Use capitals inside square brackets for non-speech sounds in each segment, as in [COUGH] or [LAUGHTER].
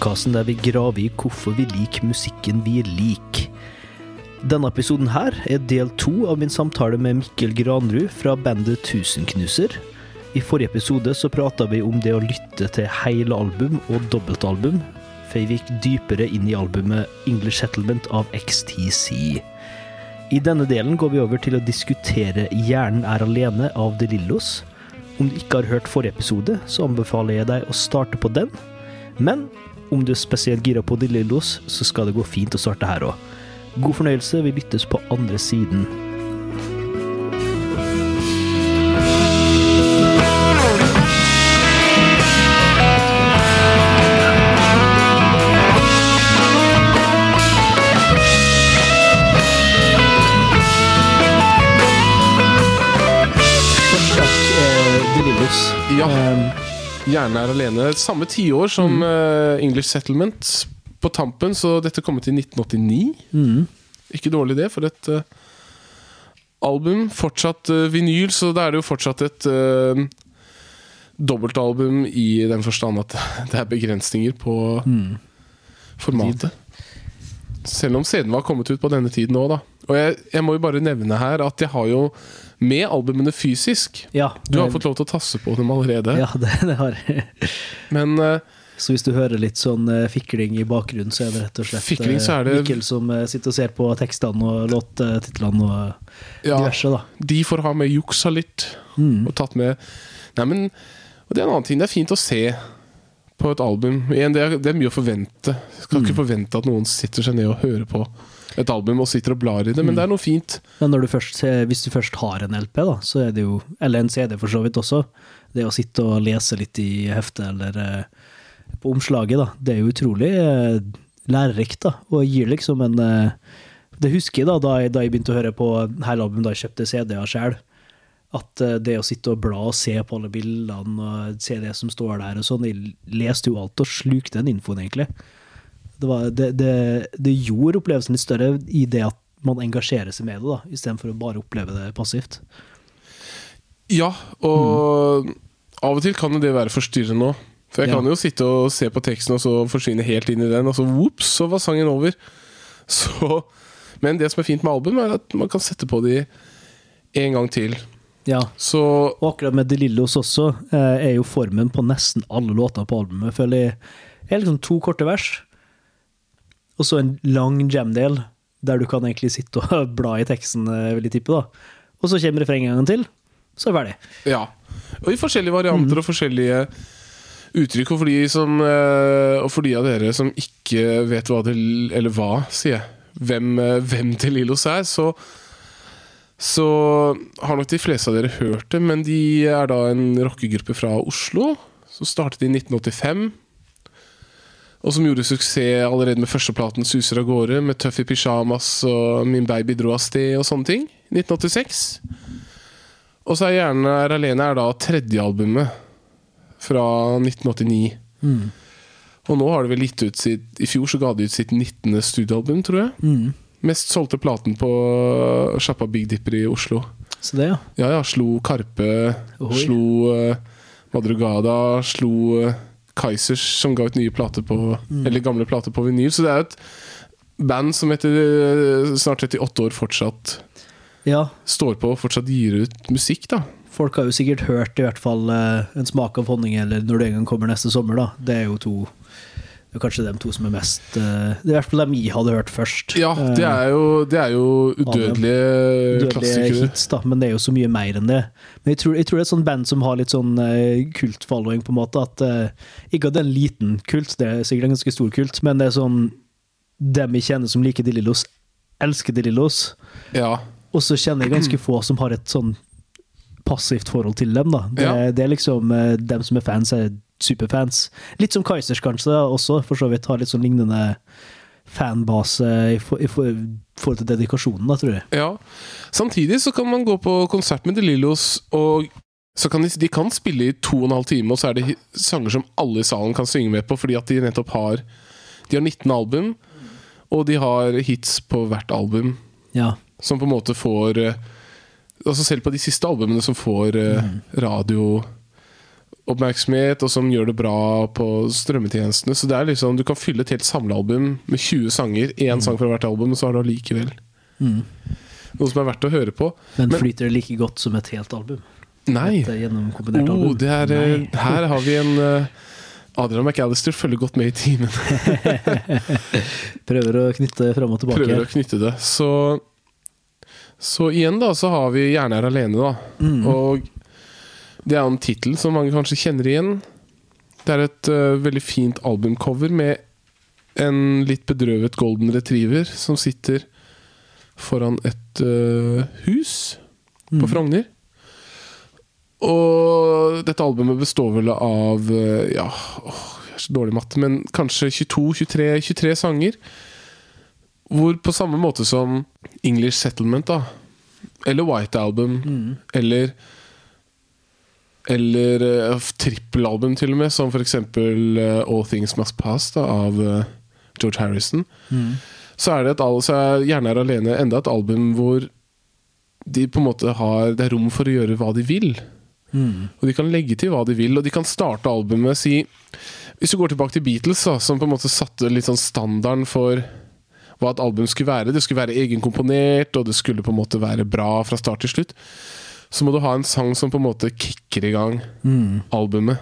podkasten der vi graver i hvorfor vi liker musikken vi liker. Denne episoden her er del to av min samtale med Mikkel Granrud fra bandet Tusenknuser. I forrige episode så prata vi om det å lytte til hele album og dobbeltalbum, for vi gikk dypere inn i albumet English Settlement av XTC. I denne delen går vi over til å diskutere Hjernen er alene av De Lillos. Om du ikke har hørt forrige episode, så anbefaler jeg deg å starte på den. Men om du er spesielt gira på Lillos, så skal det gå fint å starte her òg. God fornøyelse. Vi lyttes på andre siden. Gjerne er alene. Samme tiår som eh, English Settlement på tampen, så dette kom ut i 1989. mm. Ikke dårlig det for et uh, album. Fortsatt uh, vinyl, så da er det jo fortsatt et uh, dobbeltalbum i den forstand at [LAUGHS] det er begrensninger på Mm. formatet. Selv om CD-en var kommet ut på denne tiden òg, da. Og jeg, jeg må jo bare nevne her at jeg har jo med albumene fysisk. Ja, Du har fått lov til å tasse på dem allerede. Ja, det, det har jeg. Men uh, Så hvis du hører litt sånn eh, fikling i bakgrunnen, så er det rett og slett Fikling, så er eh, det- Mikkel som sitter og ser på tekstene og låttitlene og ja, diverse, da. de får ha med juksa litt. Mm. Og tatt med Nei, men det er en annen ting. Det er fint å se på et album. Det, er, det er mye å forvente. Jeg skal Mm. ikke forvente at noen sitter seg ned og hører på et album og sitter og blar i det, Mm. men det er noe fint. Men når du først, hvis du først har en LP, da, så er det jo Eller en CD, for så vidt også. Det å sitte og lese litt i heftet eller eh, på omslaget, da. Det er jo utrolig eh, lærerikt, da. Og gir liksom en eh, Det husker jeg da, da jeg, da jeg begynte å høre på hele albumet, da jeg kjøpte CD-er sjøl. At det å sitte og bla og se på alle bildene og se det som står der og sånn Jeg leste jo alt og slukte den infoen, egentlig. Det, var, det, det, det gjorde opplevelsen litt større i det at man engasjerer seg med det, da, istedenfor å bare oppleve det passivt. Ja, og av og til kan det være forstyrrende òg. For jeg Ja. kan jo sitte og se på teksten og så forsvinne helt inn i den, og så whoops, så var sangen over. [LAUGHS] Så, men det som er fint med album, er at man kan sette på de en gang til. Ja, Så Og akkurat med De Lillos også, eh, er jo formen på nesten alle låter på albumet. Føler jeg er liksom to korte vers, og så en lang jam-del, der du kan egentlig sitte og [LAUGHS] bla i teksten, veldig vil jeg tippe. da. Og så kommer refrenget en gang til, så er det ferdig. Ja. Og i forskjellige varianter og forskjellige uttrykk. Og for, de som, eh, og for de av dere som ikke vet hva det Eller hva, sier jeg. Hvem, eh, hvem til Lillos er, så så har nok de fleste av dere hørt det, men de er da en rockegruppe fra Oslo. Som startet i 1985. Og som gjorde suksess allerede med førsteplaten 'Suser av gårde', med 'Tøff i pysjamas' og 'Min baby dro av sted' og sånne ting. 1986. Og så er 'Gjerne er alene' er da tredje albumet fra 1989. Og nå har de vel gitt ut sitt I fjor så ga de ut sitt 19. studioalbum, tror jeg. Mm. Mest solgte platen på sjappa Big Dipper i Oslo. Så det, ja. Ja, ja, slo Karpe, Oi. slo uh, Madrugada, slo eh, Kaizers, som ga ut nye plater på Mm. Eller gamle plater på vinyl. Så det er jo et band som etter eh, snart 38 år fortsatt Ja, står på og fortsatt gir ut musikk, da. folk har jo sikkert hørt i hvert fall eh, En smak av honning, eller Når det en gang kommer neste sommer, da. Det er jo to det er kanskje de to som er mest eh, Det er i hvert fall dem jeg hadde hørt først. Ja, det Eh, er jo, det er jo udødelige dødelige klassikere. hits, da, men det er jo så mye mer enn det. Men jeg tror, jeg tror det er et sånt band som har litt sånn uh, kultfollowing, på en måte. At, eh, ikke at det er en liten kult, det er sikkert en ganske stor kult, men det er sånn Dem jeg kjenner som liker De Lillos, elsker De Lillos. Ja. Og så kjenner jeg ganske få som har et sånn passivt forhold til dem. da. Det, Ja. det er liksom eh, Dem som er fans, er superfans. Litt som Kaizers, kanskje, også, for så vidt. Har litt sånn lignende fanbase i, for, i for, forhold til dedikasjonen, da, tror jeg. ja. Samtidig så kan man gå på konsert med De Lillos, og så kan de, de kan spille i to og en halv time, og så er det sanger som alle i salen kan synge med på, fordi at de nettopp har De har 19 album, og de har hits på hvert album. Ja. Som på en måte får eh, Altså Selv på de siste albumene som får mm. radio oppmerksomhet, og som gjør det bra på strømmetjenestene. Så det er liksom, du kan fylle et helt samlealbum med 20 sanger, én sang fra hvert album, og så har du allikevel noe som er verdt å høre på. Men Men- flyter det like godt som et helt album? Nei! Et gjennomkombinert album? Oh, album? det er, eh, Nei. her har vi en eh, Adrian McAllister følger godt med i timen. [LAUGHS] Prøver å knytte fram og tilbake. Prøver å knytte det. Så, så igjen, da, så har vi 'Gjerne er alene', da. Mm. Og det er en tittel som mange kanskje kjenner igjen. Det er et uh, veldig fint albumcover med en litt bedrøvet golden retriever som sitter foran et uh, hus på Mm. Frogner. Og dette albumet består vel av uh, Ja, åh, jeg er så dårlig i matte, men kanskje 22-23 23 sanger. Hvor på samme måte som English Settlement, da, eller White Album, Mm. eller eller uh, trippelalbum, til og med, som f.eks. Uh, All Things Must Pass da, av uh, George Harrison. Mm. Så er det et, så er Gjerne er alene enda et album hvor de på en måte har Det er rom for å gjøre hva de vil. Mm. Og de kan legge til hva de vil, og de kan starte albumet si Hvis du går tilbake til Beatles, da, som på en måte satte litt sånn standarden for hva et album skulle være. Det skulle være egenkomponert, og det skulle på en måte være bra fra start til slutt. Så må du ha en sang som på en måte kicker i gang Mm. albumet.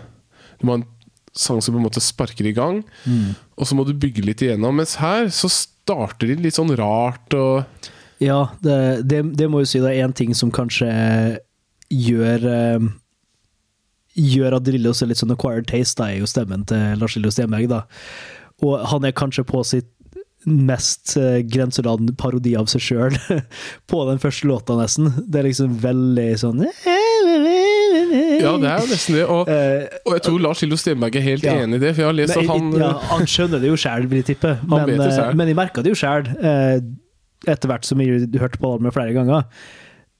Du må ha en sang som på en måte sparker i gang, Mm. og så må du bygge litt igjennom. Mens her så starter de litt sånn rart og Ja, det, det, det må jo si det er én ting som kanskje gjør eh, Gjør at Drillo ser litt sånn acquired taste, da, er jo stemmen til Lars Lillo Stenberg. da. Og han er kanskje på sitt mest uh, grenseland parodi av seg sjøl [LAUGHS] på den første låta, nesten. Det er liksom veldig sånn Ja, det er jo nesten det. Og, Eh, og jeg tror Lars Lillo Stenberg er helt Ja. enig i det, for jeg har lest at han ja, han skjønner det jo sjæl, vil jeg tippe. Men, eh, men jeg merka det jo sjæl, etter hvert som jeg hørte på albumet flere ganger.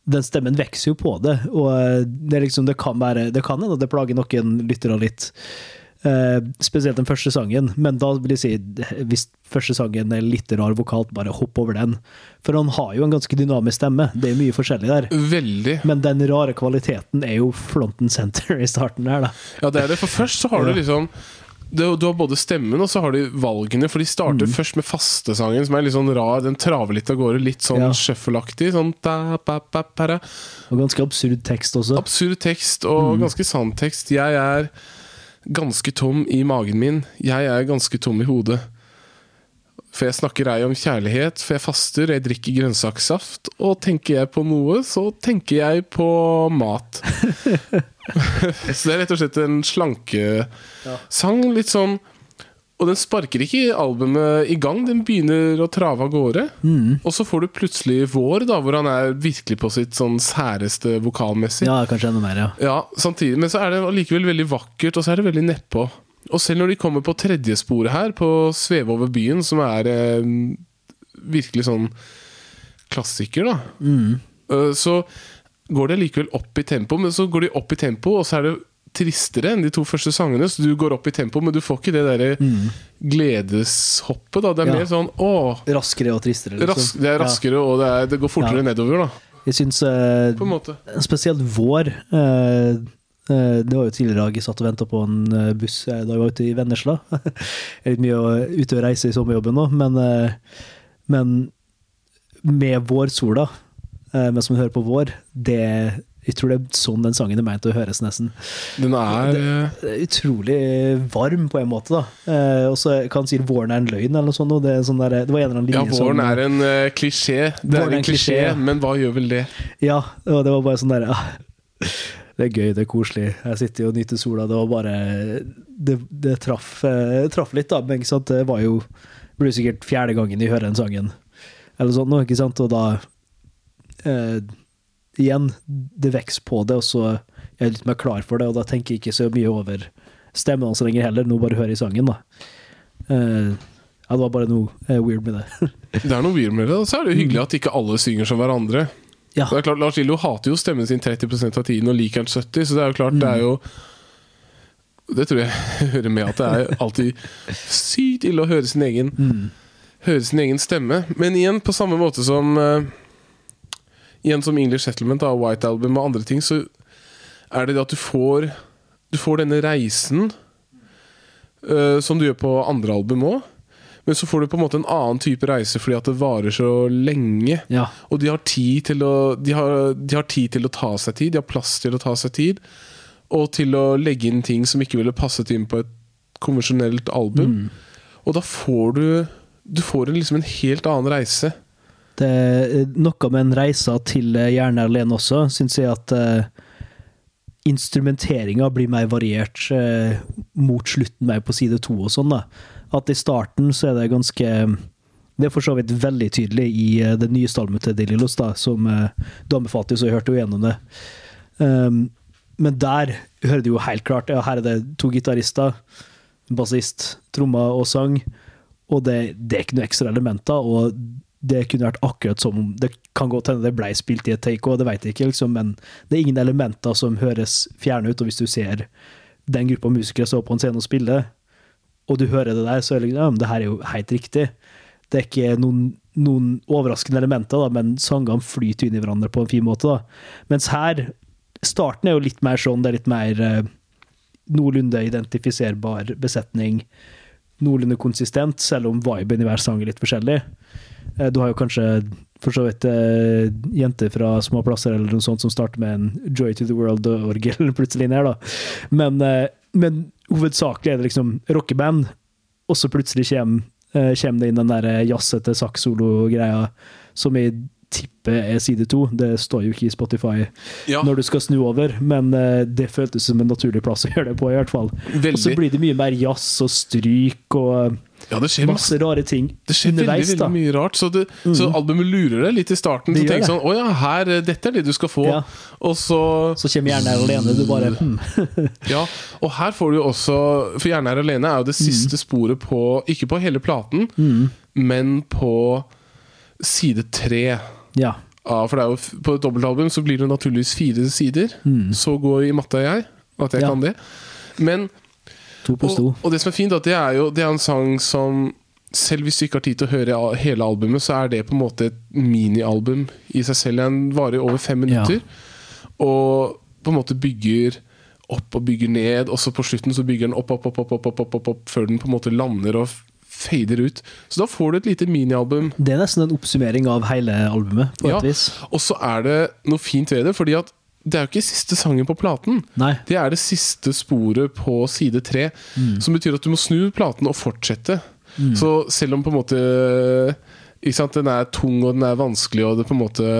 Den stemmen vokser jo på det, og eh, det, liksom, det kan være Det kan hende det plager noen lyttere litt. Eh, spesielt den første sangen, men da vil jeg si hvis første sangen er litt rar vokalt, bare hopp over den. For han har jo en ganske dynamisk stemme, det er mye forskjellig der. Veldig. Men den rare kvaliteten er jo front and center i starten her, da. Ja, det er det. For først så har du liksom du, har både stemmen og så har de valgene, for de starter Mm. først med fastesangen, som er litt sånn rar. Den traver litt av gårde, litt sånn Ja. shuffle-aktig. Sånn. Og ganske absurd tekst også. Absurd tekst og Mm. ganske sann tekst. Jeg er ganske tom i magen min. Jeg er ganske tom i hodet. For jeg snakker ei om kjærlighet, for jeg faster, jeg drikker grønnsakssaft. Og tenker jeg på noe, så tenker jeg på mat. [LAUGHS] [LAUGHS] så det er rett og slett en slankesang. Litt sånn Og den sparker ikke albumet i gang, den begynner å trave av gårde. Mm. Og så får du plutselig Vår, da, hvor han er virkelig på sitt sånn særeste vokalmessig. Ja, kanskje enda mer, ja. Ja, samtidig, Men så er det allikevel veldig vakkert, og så er det veldig nedpå. Og selv når de kommer på tredje sporet her, på 'Sveve over byen', som er eh, virkelig sånn klassiker, da, Mm. eh, så går det likevel opp i tempo. Men så går de opp i tempo, og så er det tristere enn de to første sangene. Så du går opp i tempo, men du får ikke det derre Mm. gledeshoppet. da Det er Ja. mer sånn åh, Raskere og tristere, liksom. rask, det er raskere, og det, er, det går fortere Ja. nedover, da. Jeg syns eh, spesielt vår eh, eh, Det var jo tidligere dag jeg satt og venta på en eh, buss eh, da jeg var ute i Vennesla. [LAUGHS] Jeg er litt mye ute og reise i sommerjobben nå, men, men med vårsola, mens man hører på vår, det jeg tror det er sånn den sangen er meint å høres, nesten. Den er eh, Det er utrolig varm, på en måte. da. Eh, og så kan han si 'våren er en løgn', eller noe sånt. Det, er sånn der, det var en eller annen Ja, linje som våren er en uh, klisjé. Det er en klisjé, men hva gjør vel det? Ja, og det var bare sånn der ja. Det er gøy, det er koselig. Jeg sitter og nyter sola. Det var bare Det, det traff, traff litt, da. Men ikke sant? det var jo Det blir sikkert fjerde gangen jeg hører den sangen. Eller sånn ikke sant? Og da eh, Igjen, det vokser på det, og så er jeg litt mer klar for det, og da tenker jeg ikke så mye over stemmen hans lenger heller. Nå bare hører jeg sangen, da. Uh, ja, det var bare noe uh, weird med det. [LAUGHS] Det er noe weird med det. Og så er det jo hyggelig at ikke alle synger som hverandre. ja. Det er klart, Lars Lillo hater jo stemmen sin 30% av tiden og liker den 70 så det er jo klart, det er jo Det tror [LAUGHS] jeg hører med at det er alltid sykt ille å høre sin egen Mm. Høre sin egen stemme. Men igjen, på samme måte som eh, Igjen som English Settlement og White Album og andre ting, så er det det at du får Du får denne reisen uh, som du gjør på andre album òg. Men så får du på en måte en annen type reise fordi at det varer så lenge. Ja. Og de har, tid til å, de, har, de har tid til å ta seg tid, de har plass til å ta seg tid. Og til å legge inn ting som ikke ville passet inn på et konvensjonelt album. Og da får du Du får en, liksom en helt annen reise. Det er noe med en reise til eh, Gjerne alene også, syns jeg at uh, instrumenteringa blir mer variert uh, mot slutten mer på side to og sånn. da. At i starten så er det ganske Det er for så vidt veldig tydelig i uh, det nye stalmet til Delilos, da, som uh, du anbefalte, så jeg hørte jo gjennom det. Um, men der hører du jo helt klart ja, her er det to gitarister, bassist, trommer og sang, og det, det er ikke noe ekstra elementer. og det kunne vært akkurat som om Det kan godt hende det ble spilt i et take òg, det vet jeg ikke, liksom, men det er ingen elementer som høres fjerne ut. Og hvis du ser den gruppa musikere stå på en scene og spille, og du hører det der, så er det liksom, ja, det her er jo helt riktig. Det er ikke noen, noen overraskende elementer, da, men sangene flyter inn i hverandre på en fin måte. da. Mens her Starten er jo litt mer sånn, det er litt mer eh, noenlunde identifiserbar besetning. Noenlunde konsistent, selv om viben i hver sang er litt forskjellig. Eh, Du har jo kanskje for så vidt eh, jenter fra små plasser eller noe sånt som starter med en Joy to the World-orgel [LAUGHS] plutselig ned, da. Men, eh, men hovedsakelig er det liksom rockeband, og så plutselig kommer, eh, kommer det inn den der jazzete sakssolo-greia som jeg tipper er side to. Det står jo ikke i Spotify Ja, når du skal snu over, men eh, det føltes som en naturlig plass å gjøre det på, i hvert fall. Og så blir det mye mer jazz og stryk og Ja, det skjer masse rare ting Det skjer veldig, veldig mye rart. Så, det, så albumet lurer deg litt i starten. Det Så tenker sånn Å ja, her, eh, dette er det du skal få. Ja. Og så Så kommer gjerne her alene, du bare hm. [LAUGHS] Ja, og her får du jo også For Gjerne er alene er jo det siste sporet på Ikke på hele platen, men på side tre. Ja. Ja, for det er jo, på et dobbeltalbum så blir det naturligvis fire sider. Så går i matte er jeg, at jeg Ja. kan det. Men To pluss to. og, og det som er fint, at det er jo det er en sang som selv hvis du ikke har tid til å høre hele albumet, så er det på en måte et minialbum i seg selv. Den varer over fem minutter. Og på en måte bygger opp og bygger ned, og så på slutten så bygger den opp, opp, opp, opp, opp, opp, opp, opp, opp før den på en måte lander og fader ut. Så da får du et lite minialbum. Det er nesten en oppsummering av hele albumet, på Ja, et vis. og så er det noe fint ved det, fordi at det er jo ikke siste sangen på platen. Nei. Det er det siste sporet på side tre, som betyr at du må snu platen og fortsette. Så selv om på en måte ikke sant, den er tung og den er vanskelig, og det på en måte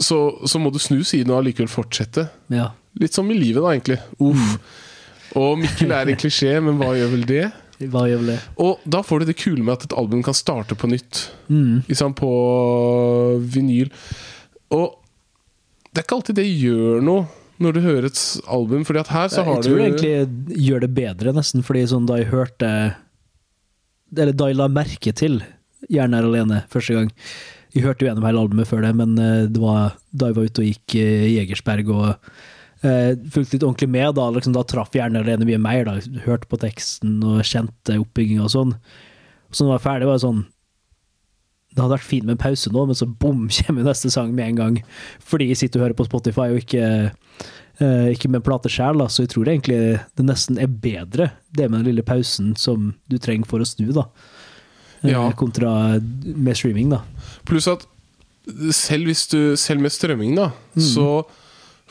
så, så må du snu siden og allikevel fortsette. Ja. Litt som i livet, da, egentlig. Uff. Og Mikkel er en [LAUGHS] klisjé, men hva gjør vel det? Hva gjør vel det? Og da får du det kule med at et album kan starte på nytt. Mm. Ikke sant, på vinyl. Og det er ikke alltid det gjør noe når du hører et album, Fordi at her så har du Jeg tror det egentlig gjør det bedre, nesten, fordi sånn da jeg hørte Eller da jeg la merke til Gjerne er alene første gang Jeg hørte jo gjennom hele albumet før det, men eh, det var da jeg var ute og gikk eh, i Jegersberg og Uh, fulgte litt ordentlig med, da, liksom, da traff Gjerne alene mye mer. da Hørte på teksten og kjente oppbygginga og sånn. Og så når jeg var ferdig, var det sånn det hadde vært fint med en pause nå, men så bom, [LAUGHS] kommer neste sang med en gang. Fordi jeg sitter og hører på Spotify og ikke, uh, ikke med plate sjæl, så jeg tror egentlig det nesten er bedre, det med den lille pausen som du trenger for å snu, da. Eh, Ja. Kontra med streaming, da. Pluss at selv, hvis du, selv med strømming, da, så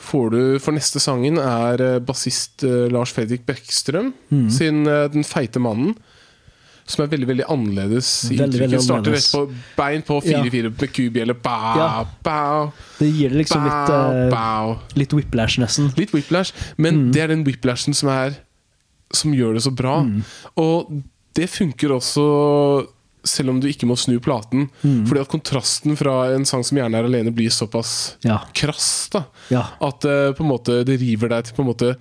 får du For neste sangen er eh, bassist Lars Fredrik Bekkstrøm sin eh, 'Den feite mannen'. Som er veldig veldig annerledes Veldig, veldig. Starter rett på bein på 4-4 med kubjelle. Bow, Ja. bow, Det gir det liksom litt, bow, eh, bow. litt whiplash, nesten. Litt whiplash, men det er den whiplashen som er Som gjør det så bra. Og det funker også selv om du ikke må snu platen. Fordi at kontrasten fra en sang som gjerne er alene, blir såpass Ja. krass. da ja. At uh, på en måte det river deg til på en måte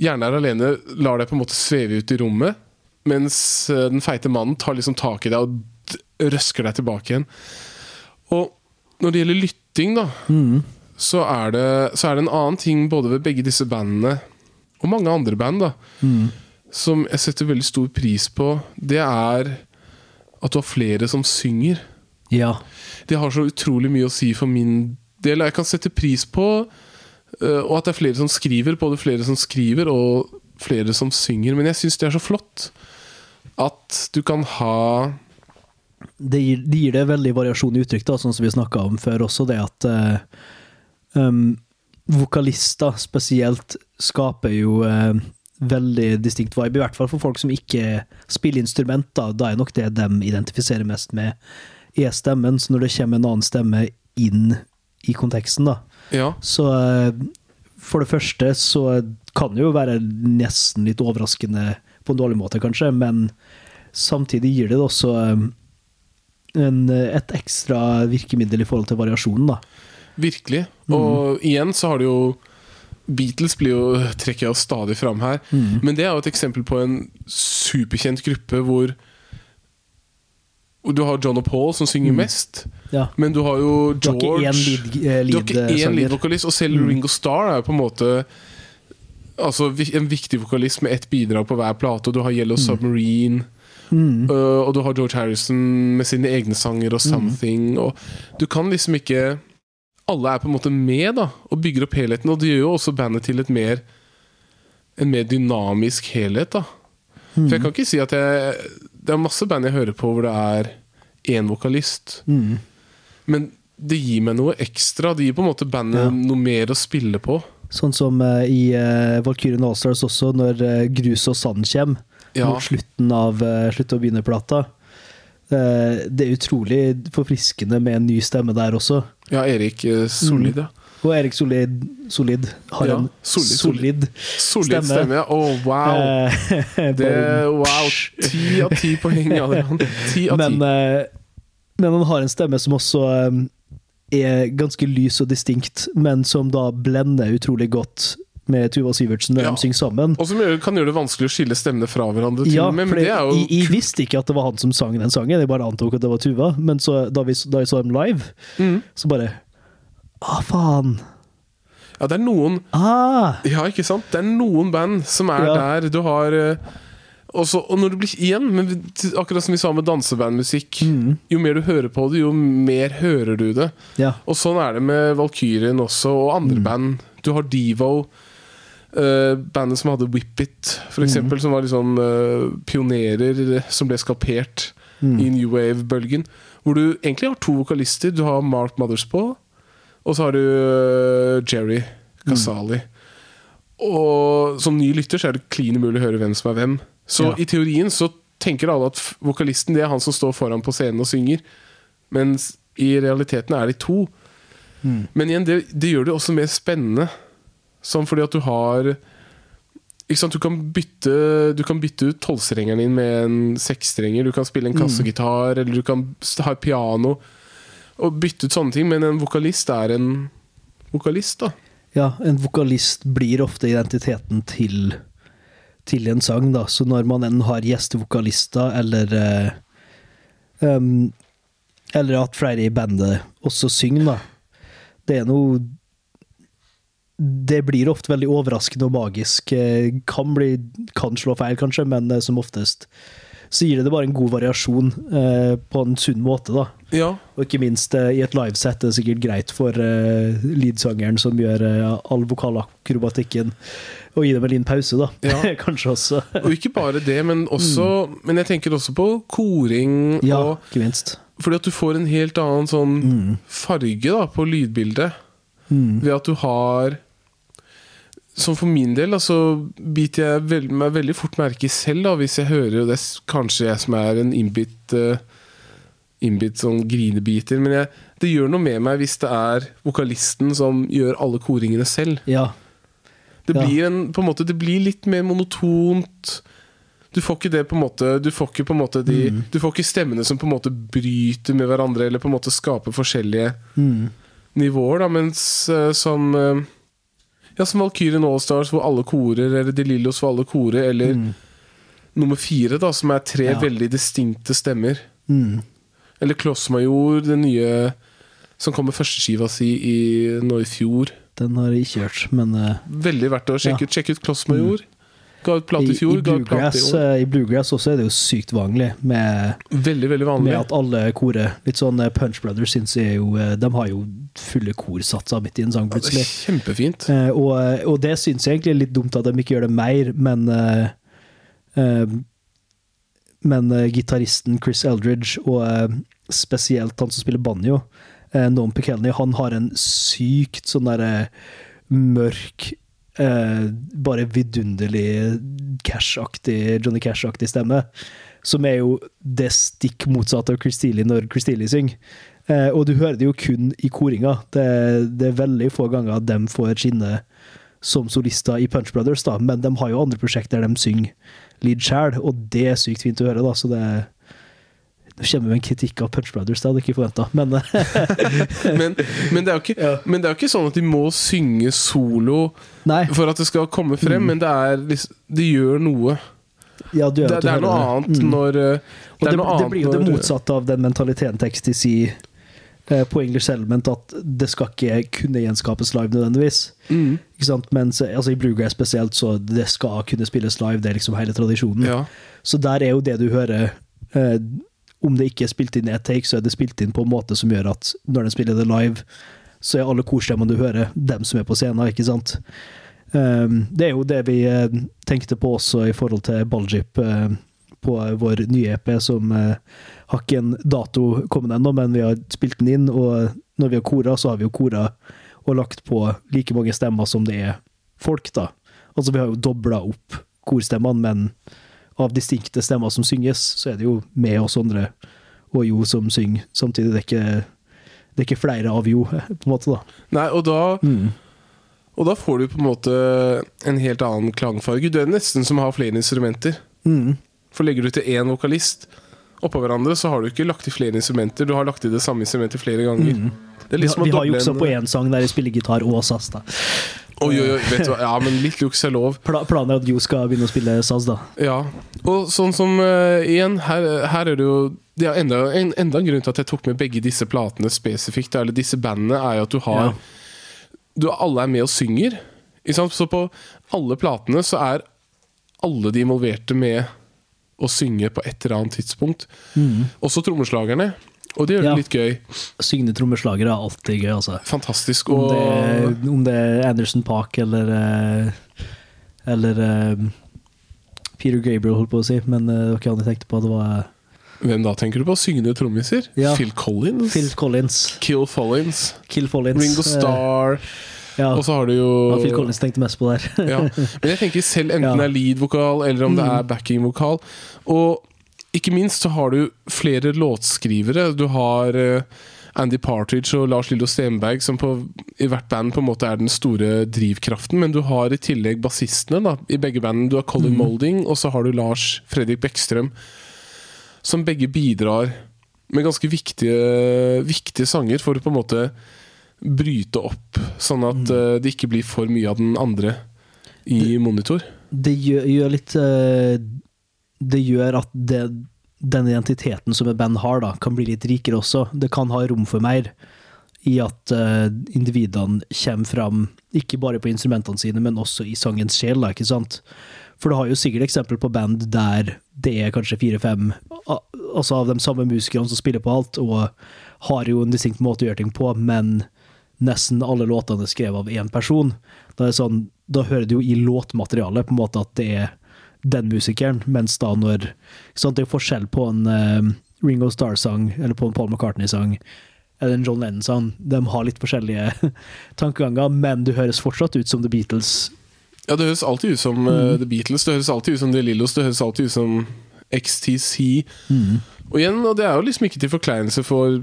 Gjerne er alene lar deg på en måte sveve ut i rommet, mens eh, den feite mannen tar liksom tak i deg og røsker deg tilbake igjen. Og når det gjelder lytting, da, så, er det, så er det en annen ting både ved begge disse bandene og mange andre band da som jeg setter veldig stor pris på. Det er at du har flere som synger. Ja. Det har så utrolig mye å si for min del. Jeg kan sette pris på Eh, og at det er flere som skriver, både flere som skriver og flere som synger. Men jeg syns det er så flott at du kan ha det gir, det gir det veldig variasjon i uttrykk, da, sånn som vi snakka om før også, det at uh, um, vokalister spesielt skaper jo uh, veldig distinkt vibe, i hvert fall for folk som ikke spiller instrument. Da, da er nok det de identifiserer mest med, er stemmen. Så når det kommer en annen stemme inn i konteksten, da, Ja, så uh, for det første så kan det jo være nesten litt overraskende på en dårlig måte, kanskje, men samtidig gir det også eh, en, et ekstra virkemiddel i forhold til variasjonen, da. virkelig. Og igjen så har du jo Beatles blir jo, trekker jeg jo stadig fram her. Men det er jo et eksempel på en superkjent gruppe hvor du har John og Paul som synger mest, Ja. men du har jo George eh, Du har ikke én lead-vokalist, og selv Ringo Starr er jo på en måte Altså En viktig vokalist med ett bidrag på hver plate. Og du har Yellow Submarine. Mm. Uh, og du har George Harrison med sine egne sanger og Something. Og du kan liksom ikke Alle er på en måte med da og bygger opp helheten. Og det gjør jo også bandet til et mer en mer dynamisk helhet. da For jeg kan ikke si at jeg Det er masse band jeg hører på hvor det er én vokalist. Mm. Men det gir meg noe ekstra. Det gir på en måte bandet Ja. noe mer å spille på. Sånn som uh, i uh, Valkyrien Allstars også, når uh, Grus og Sand kommer Ja. mot slutten av uh, Slutt å begynne-plata. Eh, det er utrolig forfriskende med en ny stemme der også. Ja, Erik eh, Solid, ja. Og Erik Solid, Solid har Ja, en solid, solid, Solid Stemme. stemme. ja. Å, wow! [LAUGHS] Det, wow, Ti av ti poeng, Adrian. Ti av men, ti. men han har en stemme som også um, er ganske lys og distinkt, men som da blender utrolig godt med Tuva Syvertsen når Ja. de synger sammen. Og som kan gjøre det vanskelig å skille stemmene fra hverandre. til Ja, med, men det er jo jeg, visste ikke at det var han som sang den sangen, jeg bare antok at det var Tuva. Men så, da, vi, da jeg så dem live, Mm. så bare Å, faen! Ja, det er noen Ah! Ja, ikke sant? Det er noen band som er Ja. der. Du har eh, også, Og når det blir igjen, men akkurat som vi sa med dansebandmusikk Mm. Jo mer du hører på det, jo mer hører du det. Ja. Og sånn er det med Valkyrien også, og andre band. Du har Devo. Eh, bandet som hadde Whip It, for eksempel, som var liksom uh, pionerer som ble skalpert i New Wave-bølgen. Hvor du egentlig har to vokalister. Du har Mark Mothers på, og så har du uh, Jerry Casali. Og som ny lytter så er det klin umulig å høre hvem som er hvem. Så Ja. i teorien så tenker alle at vokalisten det er han som står foran på scenen og synger. Mens i realiteten er de to. Men igjen, det, det gjør det også mer spennende. Sånn fordi at du har Du kan bytte Du kan bytte ut tolvstrengeren din med en seksstrenger. Du kan spille en kassegitar, eller du kan ha et piano. Og bytte ut sånne ting. Men en vokalist er en vokalist, da. ja, en vokalist blir ofte identiteten til, til en sang, da. Så når man enten har gjestevokalister, eller eh, um, Eller at flere i bandet også synger, da. Det er noe Det blir ofte veldig overraskende og magisk. Eh, Kan, bli, kan slå feil, kanskje, men eh, som oftest så gir det bare en god variasjon eh, på en sunn måte, da. Ja, Og ikke minst eh, i et livesett er det sikkert greit for eh, leadsangeren som gjør eh, all vokalakrobatikken, å gi dem en liten pause, da. Ja. [LAUGHS] Kanskje også. Og ikke bare det, men også Men jeg tenker også på koring. Ja, Og, ikke minst. fordi at du får en helt annen sånn farge da på lydbildet. Mm. Ved at du har Som for min del, altså, biter jeg veld, meg veldig fort merke selv, da, hvis jeg hører Og det er kanskje jeg som er en innbitt uh, Innbitt sånn grinebiter, men jeg, det gjør noe med meg hvis det er vokalisten som gjør alle koringene selv. Ja. Det Ja. blir, en, på en måte, det blir litt mer monotont. Du får ikke det på en måte Du får ikke på en måte de Mm. Du får ikke stemmene som på en måte bryter med hverandre, eller på en måte skaper forskjellige Mm. nivåer, da, mens uh, som eh, Ja, som Valkyrien Allstars, hvor alle korer, eller De Lillos, hvor alle korer, eller nummer fire, da, som er tre Mm. Ja. veldig distinkte stemmer. Mm. Eller Klossmajor, den nye som kom med førsteskiva si i, nå i fjor. Den har jeg ikke hørt, men uh, Veldig verdt å sjekke Ja. ut. Sjekk ut Klossmajor. Ga ut plate i I, fjor, i, plate bluegrass, i eh, I bluegrass også er det jo sykt vanlig med, Veldig, veldig vanlig. med at alle korer Litt sånn eh, Punch Brothers syns jeg jo eh, De har jo fulle korsatser midt i en sang, Ja, det plutselig. kjempefint. Eh, og, og det syns jeg egentlig er litt dumt at de ikke gjør det mer, men eh, eh, Men eh, gitaristen Chris Eldridge, og eh, spesielt han som spiller banjo, uh, Noam Pekelny, han har en sykt sånn derre mørk eh, bare vidunderlig Cash-aktig, Johnny Cash-aktig stemme. Som er jo det stikk motsatte av Chris Steele når Chris Steele synger. Eh, og du hører det jo kun i koringa. Det, det er veldig få ganger at de får skinne som solister i Punch Brothers, da. men de har jo andre prosjekter der de synger lead sjæl, og det er sykt fint å høre. da, så det Nå kommer med en kritikk av Punch Brothers, det hadde jeg ikke forventa, men eh, [LAUGHS] Men, men, det ikke, Ja. men det er jo ikke sånn at de må synge solo Nei. for at det skal komme frem, Mm. men det er liksom Det gjør noe. Ja, Det, det er noe annet Mm. når eh, Det det, noe det blir jo det motsatte av den mentaliteten Texty sier eh, på English Element, at det skal ikke kunne gjenskapes live nødvendigvis. Mm. Ikke sant? Mens altså, i Bluegrass spesielt, så det skal kunne spilles live. Det er liksom hele tradisjonen. Ja. Så der er jo det du hører eh, Om det ikke er spilt inn i ett take, så er det spilt inn på en måte som gjør at når de spiller det live, så er alle korstemmene du hører, dem som er på scenen, ikke sant? Um, det er jo det vi eh, tenkte på også i forhold til Baljip eh, på vår nye EP, som eh, har ikke en dato kommet ennå, men vi har spilt den inn, og når vi har kora, så har vi jo kora og lagt på like mange stemmer som det er folk, da. Altså, vi har jo dobla opp korstemmene, men av distinkte stemmer som synges, så er det jo med oss andre og Jo som synger samtidig. Det er ikke, det er ikke flere av Jo, [LAUGHS] på en måte, da. Nei, og da Mm. Og da får du på en måte en helt annen klangfarge. Du er nesten som å ha flere instrumenter. Mm. For legger du til én vokalist oppå hverandre, så har du ikke lagt i flere instrumenter. Du har lagt i det samme instrumentet flere ganger. Det er Vi, liksom har- vi har juksa på én sang der jeg spiller gitar og sass da. Oi, oi, oi, vet du hva? [LAUGHS] Ja, men litt juks er lov. Pla planen er at Jo skal begynne å spille saz, da. Ja. Og sånn som uh, igjen, her, her er det jo det er enda, en, enda en grunn til at jeg tok med begge disse platene spesifikt, eller disse bandene, er jo at du har Ja. du, Alle er med og synger. Så på alle platene så er alle de involverte med å synge på et eller annet tidspunkt. Også trommeslagerne. Og det gjør det Ja. litt gøy. Syngende trommeslagere er alltid gøy, altså. Fantastisk. Om Og det, om det er Anderson Park eller eh, Eller eh, Peter Gabriel, holdt på å si, men eh, det var ikke han jeg tenkte på. Det var hvem da tenker du på? Syngende trommiser? Ja. Phil Collins? Phil Collins. Kill Follins? Kill Follins. Ringo Starr? ja. Og så har du jo ja, Phil Collins tenkte mest på der. ja. [LAUGHS] Men jeg tenker selv enten det er lead-vokal eller om det er backing-vokal. Og ikke minst så har du flere låtskrivere. Du har eh, Andy Partridge og Lars Lillo Stenberg, som på, i hvert band på en måte er den store drivkraften. Men du har i tillegg bassistene da, i begge bandene. Du har Colin Molding, og så har du Lars Fredrik Bekkstrøm. Som begge bidrar med ganske viktige, viktige sanger for å på en måte bryte opp, sånn at eh, det ikke blir for mye av den andre i monitor. det gjør, gjør litt eh, Det gjør at det, den identiteten som et band har, da, kan bli litt rikere også. Det kan ha rom for mer i at uh, individene kommer fram, ikke bare på instrumentene sine, men også i sangens sjel, da, ikke sant? For du har jo sikkert eksempel på band der det er kanskje fire-fem altså av de samme musikerne som spiller på alt, og har jo en distinkt måte å gjøre ting på, men nesten alle låtene er skrevet av én person. Da, er sånn, da hører du jo i låtmaterialet på en måte at det er den musikeren, mens da når sånn, Det er forskjell på en uh, Ringo Starr-sang eller på en Paul McCartney-sang eller en John Lennon-sang. De har litt forskjellige [LAUGHS] tankeganger, men det høres fortsatt ut som The Beatles. Ja, det høres alltid ut som uh, The Beatles, det høres alltid ut som The Lillos, det høres alltid ut som XTC. Og igjen, og det er jo liksom ikke til forkleinelse for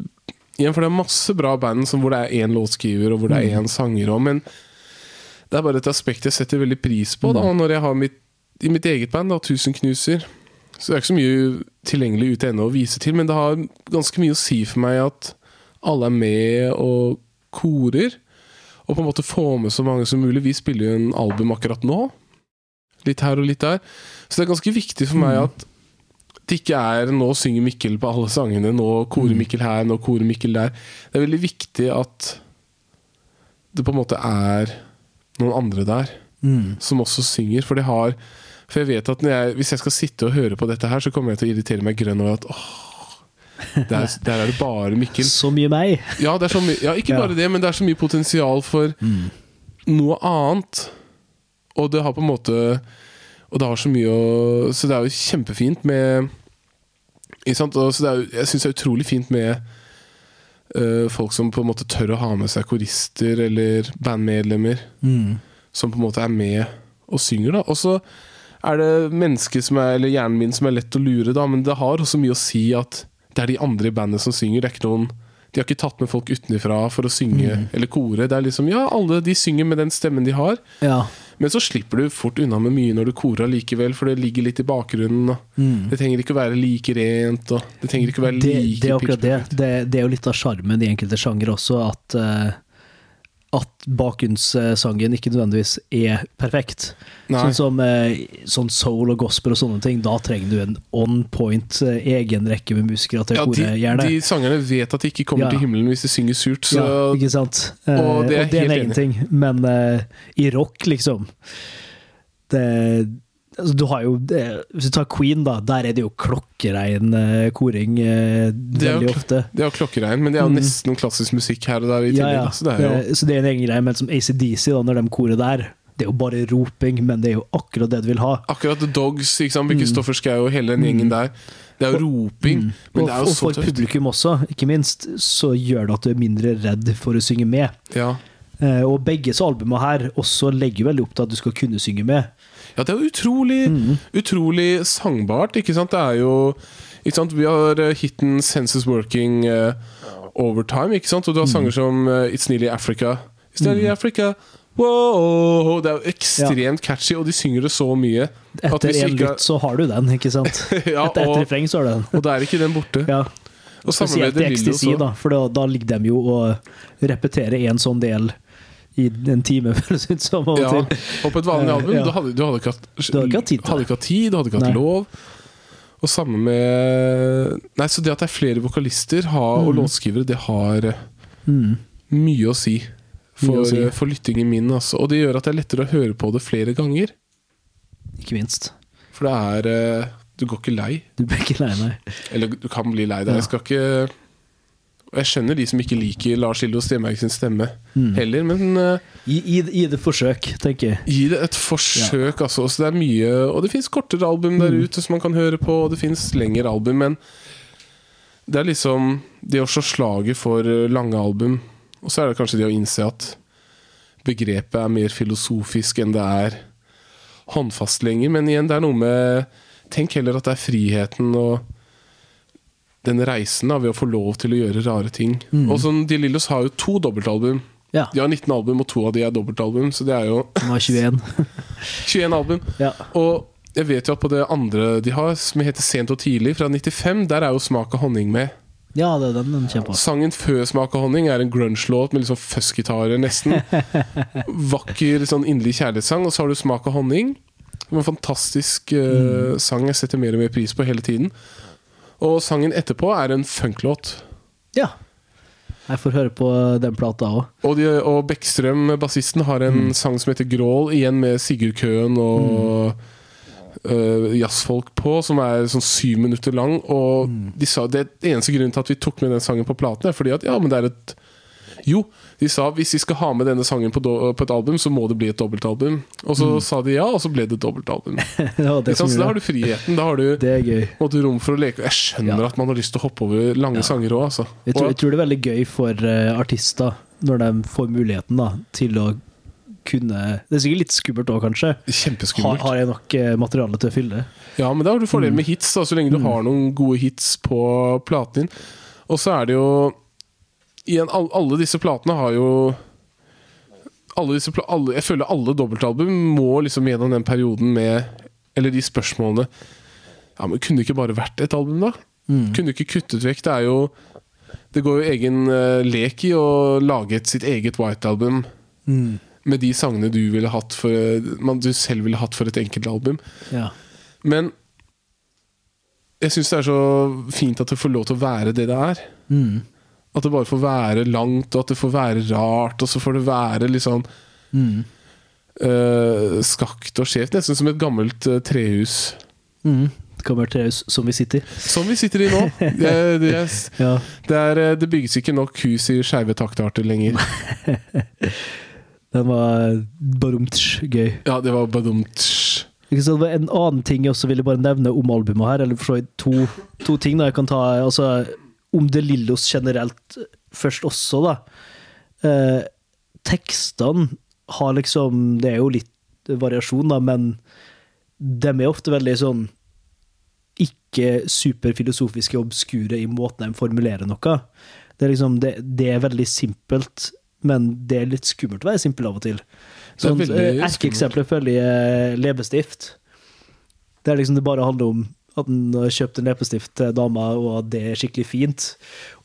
Igjen, for det er masse bra band som hvor det er én låtskriver og hvor det er én sanger òg, men det er bare et aspekt jeg setter veldig pris på da, når jeg har mitt, i mitt eget band, da, Tusenknuser. Så det er ikke så mye tilgjengelig ute ennå å vise til, men det har ganske mye å si for meg at alle er med og korer. Og på en måte få med så mange som mulig. Vi spiller jo en album akkurat nå. Litt her og litt der. Så det er ganske viktig for meg at det ikke er nå synger Mikkel på alle sangene, nå korer Mikkel her, nå korer Mikkel der. Det er veldig viktig at det på en måte er noen andre der som også synger, for det har For jeg vet at jeg, hvis jeg skal sitte og høre på dette her, så kommer jeg til å irritere meg grønn over at åh, der, der er det bare Mikkel. Så mye meg. Ja, det så mye, ja ikke bare det, men det er så mye potensial for noe annet. Og det har på en måte Og det har så mye å Så det er jo kjempefint med Ikke sant? Og så det er, jeg syns det er utrolig fint med uh, folk som på en måte tør å ha med seg korister eller bandmedlemmer. Som på en måte er med og synger. da Og så er det mennesket som er Eller hjernen min som er lett å lure, da men det har også mye å si at det er de andre i bandet som synger. Det er ikke noen De har ikke tatt med folk utenfra for å synge eller kore. Det er liksom Ja, alle de synger med den stemmen de har. Ja. Men så slipper du fort unna med mye når du korer likevel, for det ligger litt i bakgrunnen. Og Det trenger ikke å være like rent, og det trenger ikke å være like det er akkurat det. det. Det er jo litt av sjarmen i enkelte sjangere også, at, eh, at bakgrunnssangen ikke nødvendigvis er perfekt. Nei. Sånn som eh, sånn soul og gospel og sånne ting, da trenger du en on point eh, egen rekke med musikere til Ja, de, kore, gjerne. de sangerne vet at de ikke kommer Ja. til himmelen hvis de synger surt, så ja, ikke sant? Eh, og det er og det er en egen ting, men uh, i rock, liksom det, altså, Du har jo Hvis du tar Queen, da, der er det jo klokkerein eh, koring eh, jo veldig kl- ofte. Det er jo klokkeregn, men det er jo nesten klassisk musikk her og der i tillegg. Ja, ja. Så det er jo så det er en egen greie, men som ACDC, da, når de korer der, det er jo bare roping, men det er jo akkurat det du vil ha. akkurat The Dogs, ikke sant? med mm. Schou og hele den gjengen der. Det er jo roping, men Mm. og, det er jo og for publikum også, ikke minst, så gjør det at du er mindre redd for å synge med. Ja. Eh, og begges albumer her også legger veldig opp til at du skal kunne synge med. Ja, det er jo utrolig, Mm. utrolig sangbart, ikke sant? Det er jo ikke sant? Vi har eh, hiten 'Senses Working' uh, Overtime, ikke sant? Og du har Mm. sanger som uh, 'It's Nearly Africa'. It's nearly Africa Wow! Det er jo ekstremt catchy, og de synger det så mye. Etter en ikke- lytt så har du den, ikke sant? [LAUGHS] Ja, Etter et refreng så har du den. og da er ikke den borte. Ja. Og Spesielt i XTC, da, for da, da ligger de jo og repeterer en sånn del i en time, [LAUGHS] føles det ut som. av og Ja, til. og på et vanlig Eh, album ja. du, hadde, du hadde ikke hatt Du hadde ikke hatt tid hadde ikke hatt tid, du hadde ikke hatt Nei. lov. Og samme med Nei, Så det at det er flere vokalister har, og låtskrivere, det har eh, Mm. mye å si for, å si. eh, for lyttingen min. Altså. Og det gjør at det er lettere å høre på det flere ganger. Ikke minst. For det er Du går ikke lei. Du blir ikke lei nei. Eller du kan bli lei deg. Ja. Jeg skal ikke jeg skjønner de som ikke liker Lars Lillo Stenberg sin stemme Mm. heller, men uh, Gi, gi, gi det forsøk, tenker jeg. Gi det et forsøk, altså. Så det er mye Og det fins kortere album der Mm. ute som man kan høre på, og det fins lengre album, men det er liksom det å slå slaget for eh, lange album, og så er det kanskje det å innse at begrepet er mer filosofisk enn det er håndfast lenger. Men igjen, det er noe med Tenk heller at det er friheten og den reisen da, ved å få lov til å gjøre rare ting. Og sånn, De Lillos har jo to dobbeltalbum. Ja. De har 19 album, og to av de er dobbeltalbum, så det er jo De har 21. 21 [LAUGHS] album. Ja. Og jeg vet jo at på det andre de har, som heter Sent og tidlig, fra 95, der er jo Smak av honning med. ja, det er den den på. Sangen før Smak av honning er en grunge-låt med litt sånn fuzzgitarer, nesten. [LAUGHS] Vakker, sånn inderlig kjærlighetssang. Og så har du Smak av honning. En fantastisk eh, sang jeg setter mer og mer pris på hele tiden. Og sangen etterpå er en funklåt. Ja. Jeg får høre på den plata òg. Og, de, og Bekkstrøm, bassisten, har en sang som heter Grål, igjen med Sigurd Køen og øh, jazzfolk på, som er sånn syv minutter lang. Og de sa det eneste grunnen til at vi tok med den sangen på platen, er fordi at ja, men det er et Jo, de sa hvis vi skal ha med denne sangen på, på et album, så må det bli et dobbeltalbum. Og så sa de ja, og så ble det et dobbeltalbum. [LAUGHS] ja, det? Så da har du friheten. Da har du det. Er gøy. Måtte, rom for å leke. Jeg skjønner Ja. at man har lyst til å hoppe over lange sanger òg, altså. Jeg tror, jeg tror det er veldig gøy for uh, artister når de får muligheten da, til å kunne Det er sikkert litt skummelt òg, kanskje. Har, Kjempeskummelt. har jeg nok eh, materiale til å fylle? Ja, men da har du Mm. fordel med hits, da, så lenge du har noen gode hits på platen din. Og så er det jo Igjen, alle disse platene har jo alle disse, alle, Jeg føler alle dobbeltalbum må liksom gjennom den perioden med Eller de spørsmålene Ja, men Kunne det ikke bare vært et album, da? Mm. Kunne du ikke kuttet vekk Det er jo Det går jo egen uh, lek i å lage et, sitt eget White-album Mm. med de sangene du ville hatt for man, du selv ville hatt for et enkeltalbum. Ja. Men jeg syns det er så fint at det får lov til å være det det er. Mm. At det bare får være langt, og at det får være rart, og så får det være litt sånn Mm. uh, skakt og skjevt. Nesten som et gammelt uh, trehus. Mm. Gammelt trehus som vi sitter i. Som vi sitter i nå. [LAUGHS] Det, det, Ja. det, er, eh, det bygges ikke nok hus i skeive taktarter lenger. [LAUGHS] Den var barumtsj gøy. Ja, det var var En annen ting jeg også ville bare nevne om albumet her, eller for så vidt to, to ting da jeg kan ta altså, Om De Lillos generelt først også, da. Eh, tekstene har liksom Det er jo litt variasjon, da, men de er ofte veldig sånn ikke superfilosofiske og obskure i måten de formulerer noe. Det er liksom, det, det er veldig simpelt, men det er litt skummelt å være simpel av og til. Sånn, eh, Erkeeksempelet følger jeg leppestift. Det er liksom det bare handler om at han har kjøpt en leppestift til dama, og at det er skikkelig fint.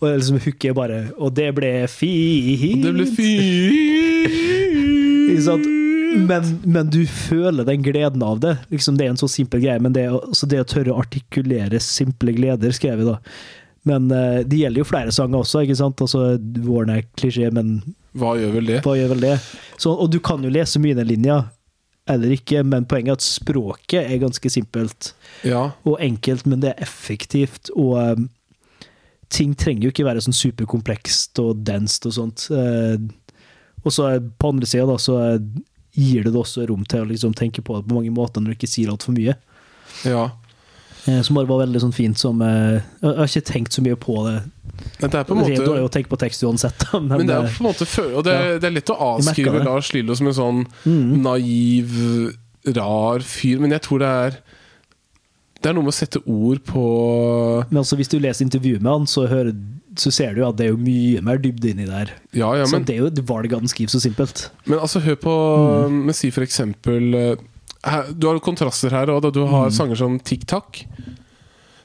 Og liksom hooket er bare Og det ble fint! Det ble fint! Men, men du føler den gleden av det. Liksom, det er en så simpel greie, men det, å- altså det å tørre å artikulere simple gleder, skrev vi da. Men eh, det gjelder jo flere sanger også, ikke sant? Altså, Våren er klisjé, men Hva gjør vel det? hva gjør vel det? Så, og du kan jo lese mye i den linja, eller ikke, men poenget er at språket er ganske simpelt Ja. og enkelt, men det er effektivt, og um, ting trenger jo ikke være sånn superkomplekst og denst og sånt. Uh, og så på andre sida, da, så gir det det også rom til å liksom tenke på det på mange måter når du ikke sier altfor mye. ja. Eh, som bare var veldig sånn fint som eh, Jeg har ikke tenkt så mye på det. Men det er på en Redo er jo måte tenke på tekst uansett, men, Men det er på en måte Og det, Ja. det er lett å avskrive. Lars Lillo som en sånn mm. naiv, rar fyr, men jeg tror det er Det er noe med å sette ord på Men altså, hvis du leser intervjuet med han, så, hører, så ser du at det er jo mye mer dybde inni der. Ja, ja, så det er jo et valg han skriver så simpelt. men altså, hør på Mm. Men si for eksempel eh, her, Du har kontraster her òg. Du har Mm. sanger som Tic Tac.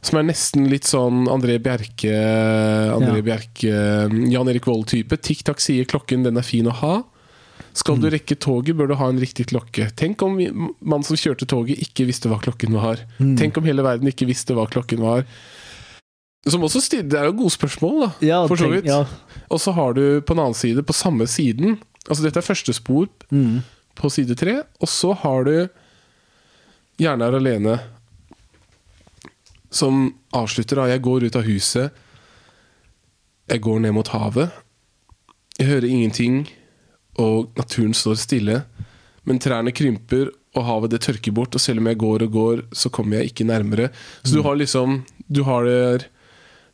Som er nesten litt sånn André Bjerke André Ja. Bjerke Jan Erik Vold-type. Tikk takk sier klokken, den er fin å ha. Skal Mm. du rekke toget, bør du ha en riktig klokke. Tenk om mannen som kjørte toget, ikke visste hva klokken var. Mm. Tenk om hele verden ikke visste hva klokken var. Som også stiller, Det er jo gode spørsmål, da. Ja, for så vidt. Ja. Og så har du på en annen side, på samme siden Altså Dette er første spor Mm. på side tre. Og så har du Gjerne er alene, som avslutter da Jeg går ut av huset. Jeg går ned mot havet. Jeg hører ingenting, og naturen står stille. Men trærne krymper, og havet det tørker bort. Og selv om jeg går og går, så kommer jeg ikke nærmere. Så du har liksom Du har det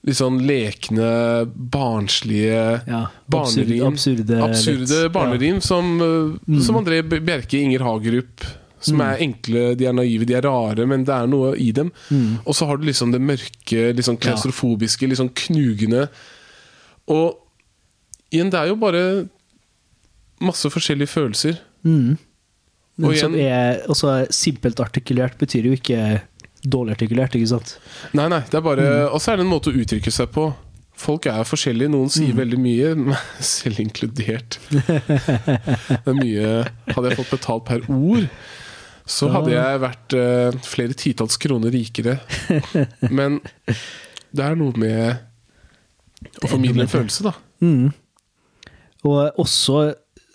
litt sånn lekne, barnslige ja. Barnerim. Absurde, absurde absurde barnerim som, uh, Mm. som André Bjerke, Inger Hagerup. Som Mm. er enkle, de er naive, de er rare, men det er noe i dem. Mm. Og så har du liksom det mørke, sånn klaustrofobiske, sånn knugende. Og igjen, det er jo bare masse forskjellige følelser. Mm. Men Og som er også simpelt artikulert, betyr jo ikke dårlig artikulert, ikke sant? Nei, nei, det er bare Mm. Og så er det en måte å uttrykke seg på. Folk er forskjellige. Noen sier Mm. veldig mye, [LAUGHS] selv inkludert. [LAUGHS] Det er mye Hadde jeg fått betalt per ord, så hadde jeg vært uh, flere titalls kroner rikere. [LAUGHS] Men det er noe med å formidle en følelse, da. Mm. Og også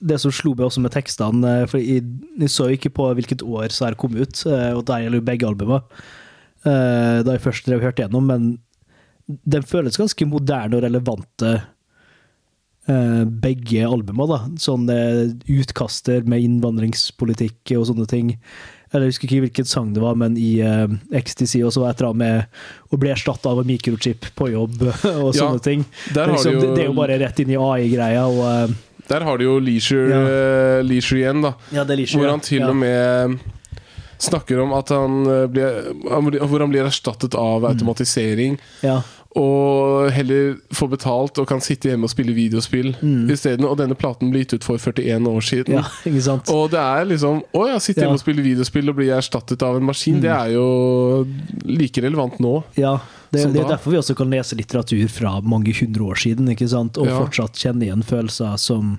det som slo meg også med tekstene, for jeg, jeg så ikke på hvilket år så her kom ut, eh, og der gjelder jo begge albumene, eh, da jeg først drev hørte gjennom, men den føles ganske moderne og relevante, eh, begge albumene, da. Sånne utkaster med innvandringspolitikk og sånne ting. Eller jeg husker ikke hvilken sang det var, men i uh, Ecstasy og så et eller annet med å bli erstatta av en mikrochip på jobb [LAUGHS] og Ja, sånne ting. Det, liksom, de det, er jo jo, bare rett inn i AI-greia. og eh, der har de jo leisure, Ja. eh, leisure igjen, da. Ja, det liker Hvor han til og med snakker om at han eh, blir, Hvor han blir erstattet av automatisering. Ja. Og heller får betalt og kan sitte hjemme og spille videospill Mm. isteden. Og denne platen ble gitt ut for 41 år siden. ja, ikke sant? Og det er liksom Å ja, sitte hjemme Ja. og spille videospill og bli erstattet av en maskin. Mm. Det er jo like relevant nå. Ja, det, det er derfor vi også kan lese litteratur fra mange hundre år siden, ikke sant? og Ja. fortsatt kjenne igjen følelser som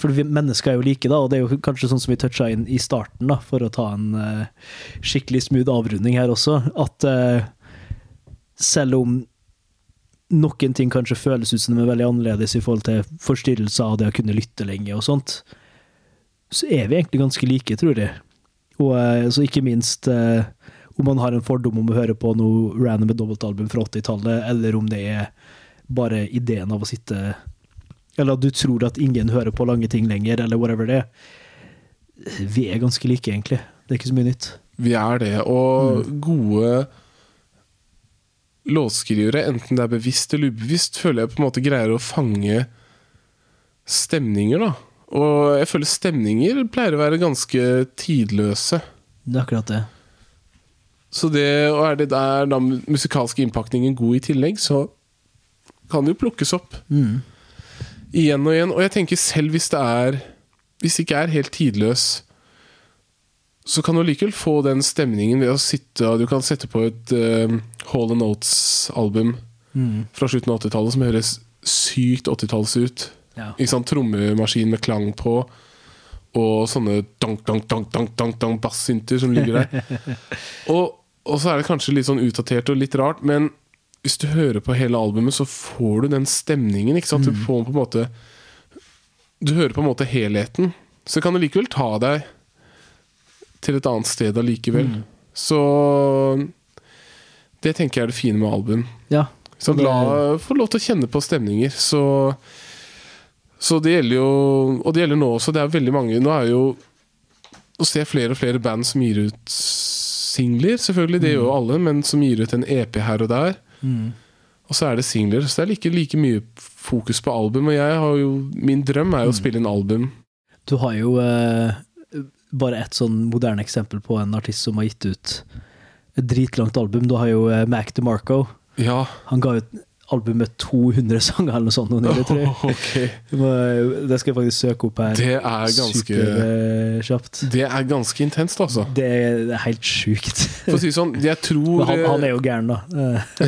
For vi mennesker er jo like, da, og det er jo kanskje sånn som vi toucha inn i starten, da, for å ta en uh, skikkelig smooth avrunding her også, at eh, selv om noen ting kanskje føles ut som de er veldig annerledes i forhold til forstyrrelser av det å kunne lytte lenge og sånt, så er vi egentlig ganske like, tror jeg. Og eh, så ikke minst eh, om man har en fordom om å høre på noe random dobbeltalbum fra 80-tallet, eller om det er bare ideen av å sitte Eller at du tror at ingen hører på lange ting lenger, eller whatever det er. Vi er ganske like, egentlig. Det er ikke så mye nytt. Vi er det. Og gode låtskrivere, enten det er bevisst eller ubevisst, føler jeg på en måte greier å fange stemninger, da. Og jeg føler stemninger pleier å være ganske tidløse. Det er akkurat det. Så det, og er det der da musikalske innpakningen god i tillegg, så kan det jo plukkes opp. Mm. Igjen og igjen. Og jeg tenker selv hvis det er Hvis det ikke er helt tidløs, så kan du likevel få den stemningen ved å sitte Du kan sette på et uh, Hall Notes-album Mm. fra slutten av 80-tallet som høres sykt 80-talls ut. Ja. Ikke sant? Trommemaskin med klang på, og sånne dank, dank, dank, dank, dank, donk bassynter som ligger der. [LAUGHS] og, og så er det kanskje litt sånn utdatert og litt rart, men hvis du hører på hele albumet, så får du den stemningen. Ikke sant? Du får på en måte Du hører på en måte helheten. Så kan det likevel ta deg til et annet sted allikevel. Så det tenker jeg er det fine med album. ja. Så la, få lov til å kjenne på stemninger. Så, så det gjelder jo Og det gjelder nå også. Det er veldig mange Nå er jo å se flere og flere band som gir ut singler. Selvfølgelig, det gjør jo alle, men som gir ut en EP her og der. Mm. Og så er det singler. Så det er like, like mye fokus på album. Og jeg har jo Min drøm er jo å spille en album. Du har jo eh, bare ett sånn moderne eksempel på en artist som har gitt ut et dritlangt album. Du har jo eh, Mac DeMarco. Ja. Han ga ut album med 200 [LAUGHS] sanger eller noe sånt. Noe [LAUGHS] nylig, tror jeg. Oh, Det Det skal jeg faktisk søke opp her. Det er ganske Superkjapt. Det er ganske intenst, altså. Det, er- det er helt sjukt. For å si sånn, jeg [LAUGHS] tror han, han er jo gæren, da. Eh,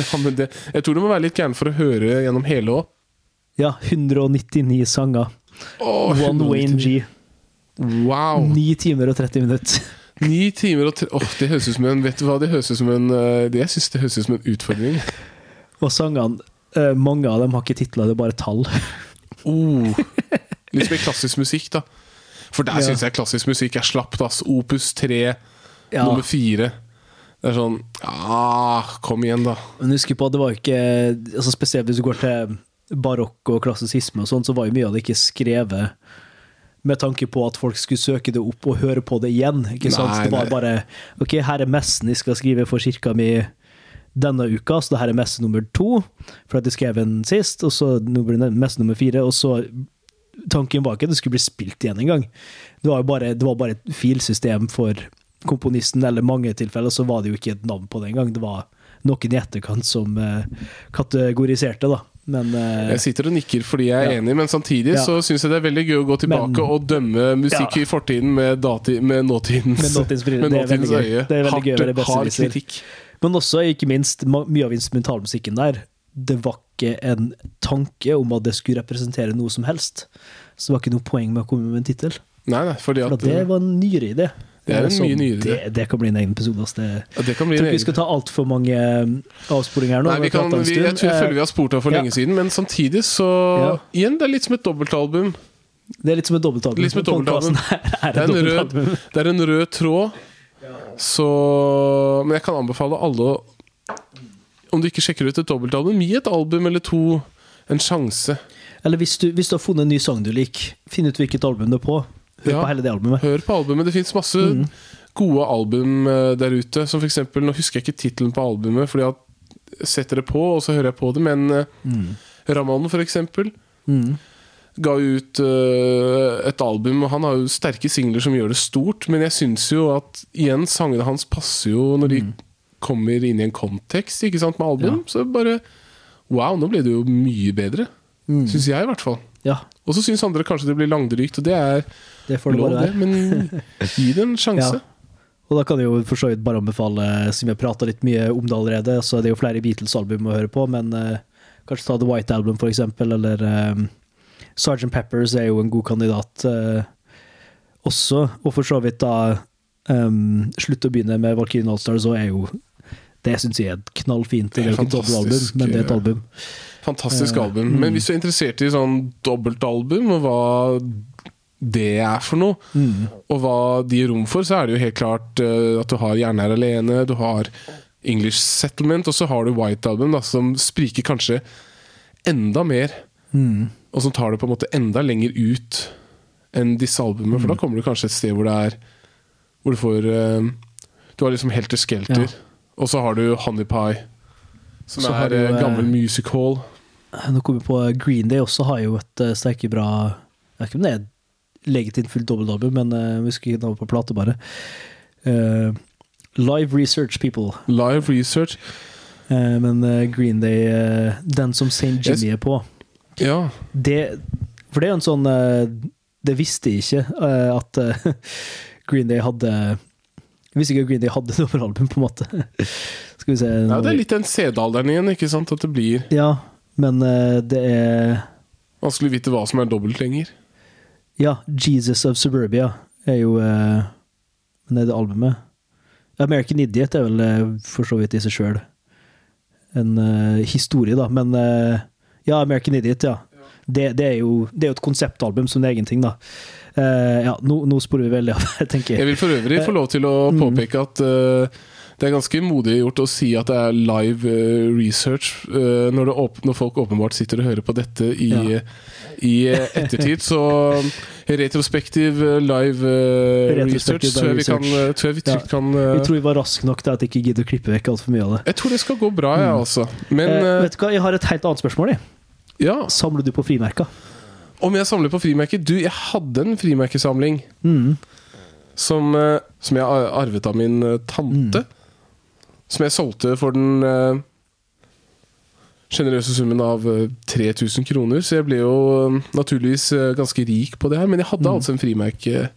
Ja, det, Jeg tror du må være litt gæren for å høre gjennom hele òg. Ja, 199 sanger. One Wayne G. Wow! 9 timer og 30 minutter. 9 timer og tre... oh, det høres ut som en Vet du hva, det høres ut som en eh, det, Jeg syns det høres ut som en utfordring. Og sangene, eh, mange av dem har ikke titler, det er bare tall. [LAUGHS] Oh. Litt mer klassisk musikk, da. For der Ja. syns jeg klassisk musikk er slapt, ass. Opus 3, Ja. nummer 4. Det er sånn Ja, kom igjen, da. Men husk på at det var ikke altså Spesielt hvis du går til barokk og klassisisme, og sånn, så var jo mye av det ikke skrevet med tanke på at folk skulle søke det opp og høre på det igjen. Ikke sant? Nei, det var bare Ok, her er messen jeg skal skrive for kirka mi denne uka, så det her er messe nummer to, for at jeg skrev den sist, og så nå blir det messe nummer fire, og så Tanken var ikke at det skulle bli spilt igjen engang. Det var bare, det var bare et filsystem for komponisten, eller mange tilfeller så var det jo ikke et navn på det engang. Det var noen i etterkant som eh, kategoriserte, da. Men uh, Jeg sitter og nikker fordi jeg er Ja. enig, men samtidig Ja. så syns jeg det er veldig gøy å gå tilbake Men- og dømme musikk Ja. i fortiden med, dati, med nåtidens, Med nåtidens med nåtidens øye. Det er gøy Hardt, hard kritikk. Men også, ikke minst, mye av instrumentalmusikken der. Det var ikke en tanke om at det skulle representere noe som helst. Så det var ikke noe poeng med å komme med en tittel. Nei, nei, fordi For at at det var en nyere idé. Det er en Sånn, mye nyere. Det, det kan bli en egen episode. Altså. Det, ja, det kan bli jeg tror ikke vi skal ta altfor mange eh, avsporinger her nå. Nei, vi kan, vi, jeg tror jeg føler vi har spurt av for ja. lenge siden, men samtidig så Igjen, det er litt som et dobbeltalbum. Eh, Det er litt som et dobbeltalbum. Litt som et dobbeltalbum. Er Det er en rød, det er en rød tråd. Så Men jeg kan anbefale alle Om du ikke sjekker ut et dobbeltalbum, gi et album eller to en sjanse. Eller hvis du, hvis du har funnet en ny sang du liker, finn ut hvilket album du er på. Hør Ja. på hele det albumet. Hør på albumet. Det fins masse Mm. gode album eh, der ute. Som for eksempel, Nå husker jeg ikke tittelen på albumet, Fordi jeg setter det på, og så hører jeg på det. Men eh, Mm. Raman, for eksempel, Mm. ga jo ut uh, et album. Og han har jo sterke singler som gjør det stort, men jeg syns jo at igjen, sangene hans passer jo når de Mm. kommer inn i en kontekst ikke sant, med album. Så bare Wow, nå ble det jo mye bedre. Mm. Syns jeg, i hvert fall. Ja, Og så syns andre kanskje det blir langdrygt, og det er det får du lov, det. Men gi det en [LAUGHS] sjanse. Ja. Og da kan jeg jo for så vidt bare anbefale, siden vi har prata litt mye om det allerede, så det er jo flere Beatles-album å høre på, men uh, kanskje ta The White Album, for eksempel, eller um, Sgt. Peppers er jo en god kandidat uh, også. Og for så vidt da um, Slutt å begynne med Valkyrien Allstars, så er jo det syns jeg er et knallfint. Det er jo ikke et dobbeltalbum, men det er et album. Fantastisk Eh, album. mm. Men hvis du er interessert i sånn dobbeltalbum, og hva det er for noe, og hva de gir rom for, så er det jo helt klart uh, at du har 'Gjerne er alene', du har English Settlement, og så har du White Album, da, som spriker kanskje enda mer, og som tar det på en måte enda lenger ut enn disse albumene, for da kommer du kanskje et sted hvor det er Hvor du får uh, Du har liksom Helter Skelter, Ja. og så har du Honey Pie, som Så er jo, eh, eh, gammel music hall. Nå kommer vi på Green Day også har jo et sterke bra Jeg vet ikke om det er legitimt fullt dobbeltalbum, men uh, vi skulle ikke navnet på plate, bare. Uh, live Research People. Live Research. Uh, men eh, Green Day, eh, den som St. Jimmy er på Ja. det, For det er jo en sånn eh, Det visste jeg ikke, eh, at eh, [LAUGHS] Green Day hadde Jeg visste ikke at Green Day hadde [LAUGHS] dobbeltalbum, på en måte. Skal vi se ja, det er litt den CD-alderen igjen, ikke sant? At det blir Ja, men uh, det er vanskelig å vite hva som er dobbelt lenger. Ja, Jesus of Suburbia er jo uh, Men er det albumet? American Idiot er vel uh, for så vidt i seg sjøl en uh, historie, da. Men eh, ja, American Idiot, ja. Det, det, er jo, det er jo et konseptalbum som en egen ting, da. Eh, ja, nå, nå sporer vi veldig av, [LAUGHS] jeg tenker. Jeg vil for øvrig få lov til å påpeke at eh, det er ganske modig gjort å si at det er live eh, research eh, når, åp når folk åpenbart sitter og hører på dette i, Ja. i eh, ettertid. Så retrospektiv live Retrospektiv research tror jeg vi, kan, tror jeg vi trygt Ja. kan eh, Vi tror vi var raske nok til at jeg ikke gidder å klippe vekk altfor mye av det. Jeg tror det skal gå bra, jeg, altså. Men eh, vet du hva, jeg har et helt annet spørsmål. Jeg. ja, Samler du på frimerka? om jeg samler på frimerker Du, jeg hadde en frimerkesamling Mm. som, som jeg ar- arvet av min tante. tante. Som jeg solgte for den eh, sjenerøse summen av eh, 3000 kroner. Så jeg ble jo eh, naturligvis eh, ganske rik på det her. Men jeg hadde altså en, frimerke,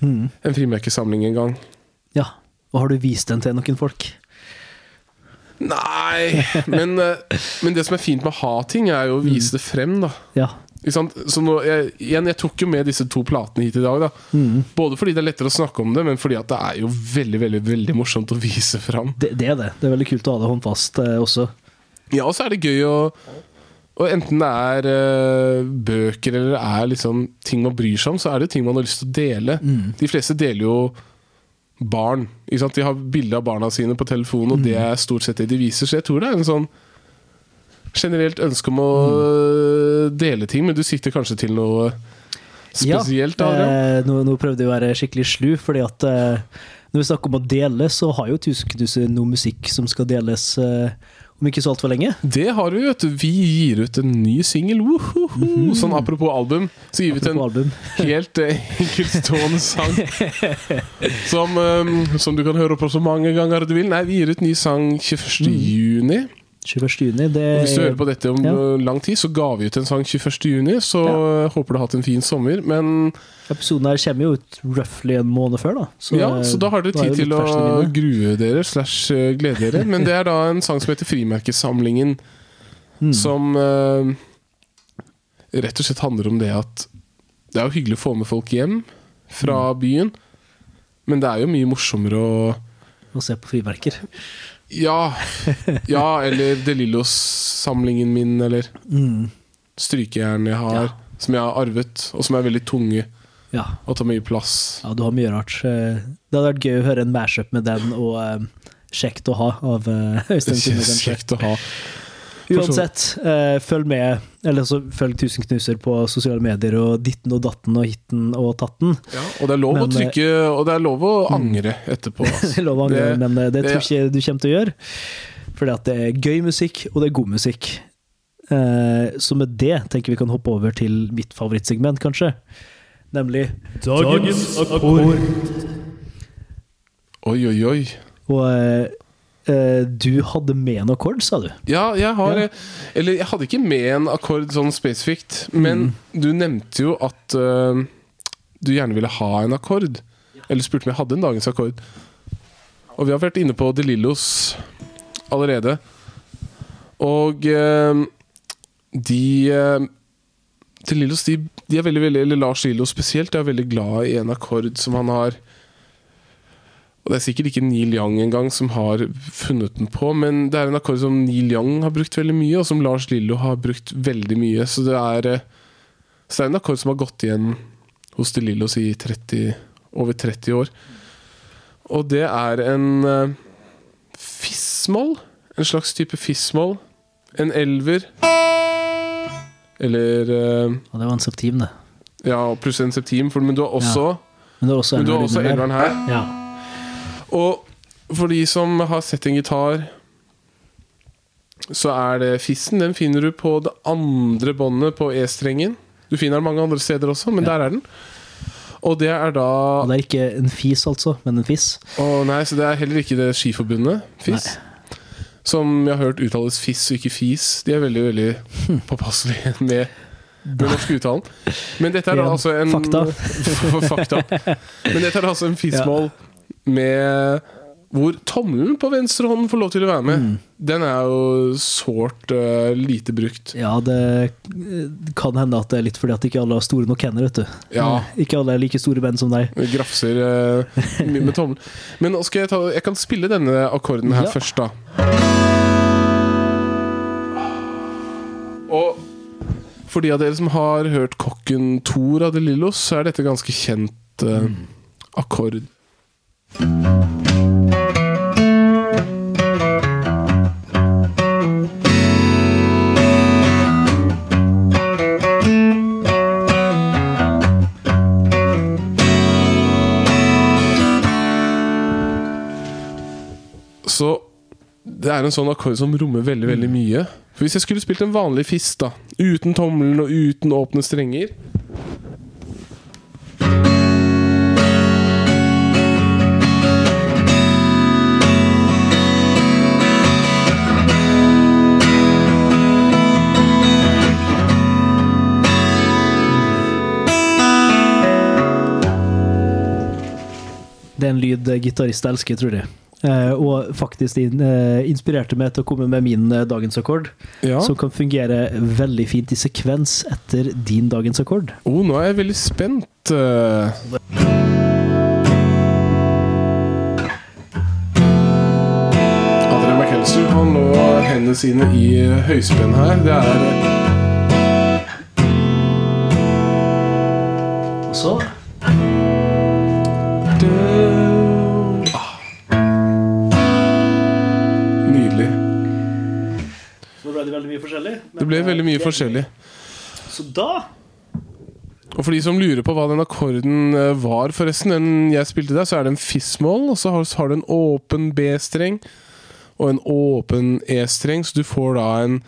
Mm. en frimerkesamling en gang. Ja. Og har du vist den til noen folk? Nei, men, eh, men det som er fint med å ha ting, er jo å vise det frem, da. Ja. Så nå, jeg, igjen, jeg tok jo med disse to platene hit i dag. da Mm. Både fordi det er lettere å snakke om det, men fordi at det er jo veldig veldig, veldig morsomt å vise fram. Det, det er det. Det er veldig kult å ha det håndfast eh, også. Ja, og så er det gøy å og Enten det er eh, bøker eller det er liksom ting man bryr seg om, så er det ting man har lyst til å dele. De fleste deler jo barn. Ikke sant? De har bilde av barna sine på telefonen, og det er stort sett det de viser. Så jeg tror det er en sånn generelt ønske om å dele ting, men du sikter kanskje til noe spesielt? ja, da, eh, nå, nå prøvde jeg å være skikkelig slu, fordi at eh, når vi snakker om å dele, så har jo Tusenknuser noe musikk som skal deles eh, om ikke så altfor lenge. Det har vi, vet du. Vi gir ut en ny singel. Wohoho! Sånn apropos album, så gir vi ut en [LAUGHS] helt eh, enkeltstående sang. [LAUGHS] Som, um, som du kan høre på så mange ganger du vil. Nei, vi gir ut ny sang 21. juni. 21. juni. Det hvis du hører på dette om ja. lang tid, så ga vi ut en sang 21. juni. Så Ja. håper du har hatt en fin sommer. Men Episoden her kommer jo ut roughly en måned før, da. ja, så da har dere er tid til å grue dere slash eh, glede dere. [LAUGHS] Men det er da en sang som heter Frimerkesamlingen. Mm. Som uh, rett og slett handler om det at det er jo hyggelig å få med folk hjem fra Mm. byen, men det er jo mye morsommere å Å se på frimerker. Ja, ja eller De Lillos-samlingen min, eller Mm. strykejern jeg har, Ja. som jeg har arvet, og som er veldig tunge Ja. og tar mye plass. ja, du har mye rart. Eh, Det hadde vært gøy å høre en mashup med den og uh, Kjekt å ha av uh, Øystein Kjekt [LAUGHS] å ha. Uansett, uh, følg med, eller så følg Tusenknuser på sosiale medier og ditten og datten og hitten og tatten. Ja, og det er lov Men, å trykke, og det er lov å angre etterpå. Det [LAUGHS] Altså. er lov å angre, Det- men eh, det tror jeg ikke du kommer til å gjøre. Fordi at det er gøy musikk, og det er god musikk. Eh, så med det tenker vi kan hoppe over til mitt favorittsegment, kanskje. Nemlig Dagens akkord. Oi, oi, oi. Og eh, eh, du hadde med en akkord, sa du? Ja, jeg har Ja. eh, Eller jeg hadde ikke med en akkord sånn spesifikt, men Mm. du nevnte jo at uh, du gjerne ville ha en akkord. Eller spurte om jeg hadde en dagens akkord. Og vi har vært inne på De Lillos allerede. Og uh, de uh, De Lillos de, de er veldig, veldig Eller Lars Lillo spesielt er veldig glad i en akkord som han har og Det er sikkert ikke Neil Young engang som har funnet den på, men det er en akkord som Neil Young har brukt veldig mye, og som Lars Lillo har brukt veldig mye. Så det er, eh, så det er en akkord som har gått igjen hos De Lillos i 30, over 30 år. Og det er en uh, fissmoll. En slags type fissmoll. En elver. Eller Og det var en septim, det. Ja, pluss en septim. For, men du har også, Men også men du har også elveren her. Ja. Og for de som har sett en gitar, så er det fissen. Den finner du på det andre båndet på E-strengen. Du finner den mange andre steder også, men Ja. der er den. Og det er da Og det er ikke en fis, altså, men en fiss. Å nei, så det er heller ikke det Skiforbundet, FIS. Som jeg har hørt uttales fiss og ikke fis. De er veldig veldig påpasselige [LAUGHS] med den norske uttalen. Men dette er da altså en fakta. [LAUGHS] fakta. Men dette er altså en fissmål med hvor tommelen på venstre hånd får lov til å være med. Mm. Den er jo sårt uh, lite brukt. Ja, det eh, kan hende at det er litt fordi at ikke alle har store nok hender, vet du. Ja. Eh, Ikke alle er like store band som deg. Grafser uh, mye med tommelen. Men skal jeg, ta, jeg kan spille denne akkorden her Ja. først, da. Og for de av dere som har hørt Kokken Thor av De Lillos, så er dette ganske kjent uh, akkord. Så det er en sånn akkord som rommer veldig veldig mye. For Hvis jeg skulle spilt en vanlig fist, da uten tommelen og uten åpne strenger Det er en lyd gitarister elsker, tror jeg. Uh, og faktisk in, uh, inspirerte meg til å komme med min uh, dagens akkord, Ja. som kan fungere veldig fint i sekvens etter din dagens akkord. Oh, nå er jeg veldig spent. Adrian McAllister han lå hendene sine i høyspenn her. Det er Og så veldig mye forskjellig. Det ble veldig mye forskjellig. Så da Og for de som lurer på hva den akkorden eh, var, forresten, den jeg spilte der, så er det en fissmål, og så har, så har du en åpen B-streng og en åpen E-streng, så du får da en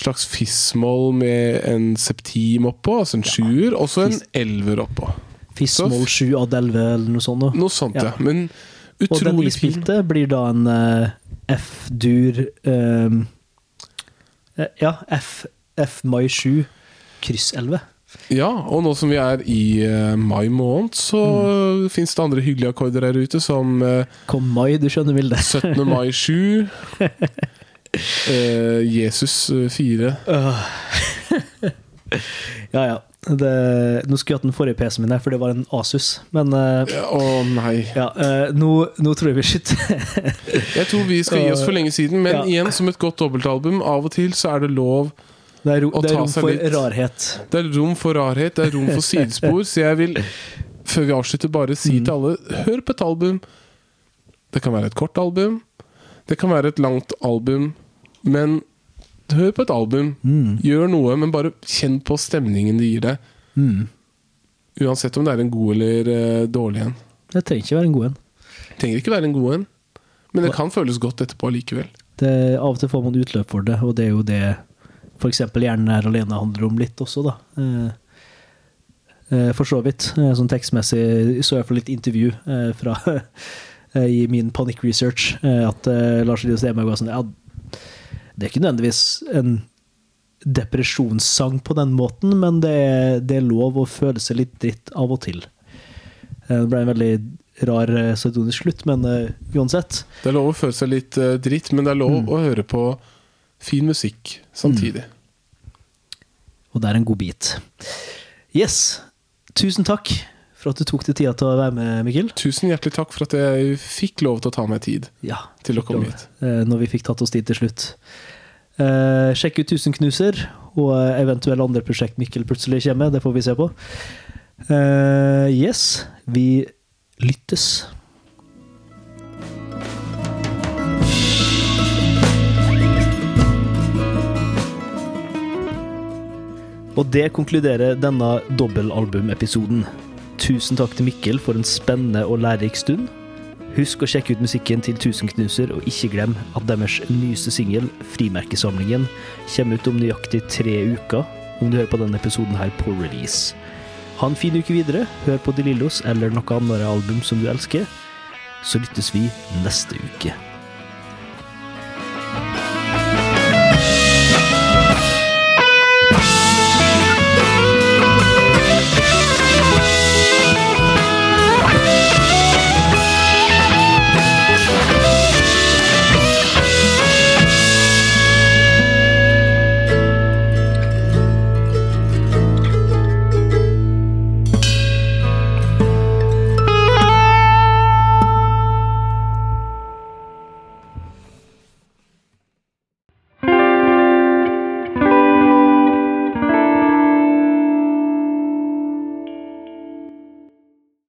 slags fissmål med en septim oppå, altså en sjuer, og så en elver oppå. Fissmål 7 ad 11 eller noe sånt. da. Noe sånt, ja. Ja. Men Og den vi spilte, blir da en eh, F-dur ehm, eh, Ja, F, F mai 7 kryss 11. Ja, og nå som vi er i uh, mai måned, så Mm. finnes det andre hyggelige akkorder her ute, som uh, Kom mai, du skjønner bildet. 17. mai 7, uh, [LAUGHS] Jesus eh, 4 [LAUGHS] Ja, ja. Det, nå skulle jeg hatt den forrige PC-en min for det var en Asus. Men uh, Ja, Å nei. ja, uh, nå, nå tror jeg vi skyter. [LAUGHS] Jeg tror vi skal gi oss for lenge siden, men Ja. igjen, som et godt dobbeltalbum, av og til så er det lov Det er, ro, Å det er rom seg for litt. rarhet. Det er rom for rarhet, det er rom for sidespor, så jeg vil, før vi avslutter, bare si Mm. til alle hør på et album. Det kan være et kort album, det kan være et langt album, men hør på et album. Mm. Gjør noe, men bare kjenn på stemningen det gir deg. Mm. Uansett om det er en god eller uh, dårlig en. Det trenger ikke være en god en. Trenger ikke være en god en, men det kan føles godt etterpå allikevel. Det, av og til får man utløp for det, og det er jo det f.eks. Hjernen er alene handler om litt også, da. Eh, eh, for så vidt. Eh, sånn tekstmessig så jeg for litt intervju eh, fra [LAUGHS] eh, i min panic research eh, at Lars Elias Lemøy var sånn Ja, det er ikke nødvendigvis en depresjonssang på den måten, men det er, det er lov å føle seg litt dritt av og til. Eh, Det ble en veldig rar eh, sardonisk slutt, men uh, uansett. Det er lov å føle seg litt uh, dritt, men det er lov Mm. å høre på fin musikk samtidig. Og det er en god bit. Yes. Tusen takk for at du tok deg tida til å være med, Mikkel. Tusen hjertelig takk for at jeg fikk lov til å ta meg tid Ja, til å komme hit. eh, når vi fikk tatt oss tid til slutt. Eh, sjekk ut Tusenknuser og eventuelle andre prosjekt Mikkel plutselig kommer med. Det får vi se på. Eh, yes, vi lyttes. Og det konkluderer denne dobbelalbumepisoden. Tusen takk til Mikkel for en spennende og lærerik stund. Husk å sjekke ut musikken til Tusenknuser, og ikke glem at deres nyeste singel, Frimerkesamlingen, kommer ut om nøyaktig tre uker, om du hører på denne episoden her på release. Ha en fin uke videre, hør på De Lillos eller noe annet album som du elsker, så lyttes vi neste uke.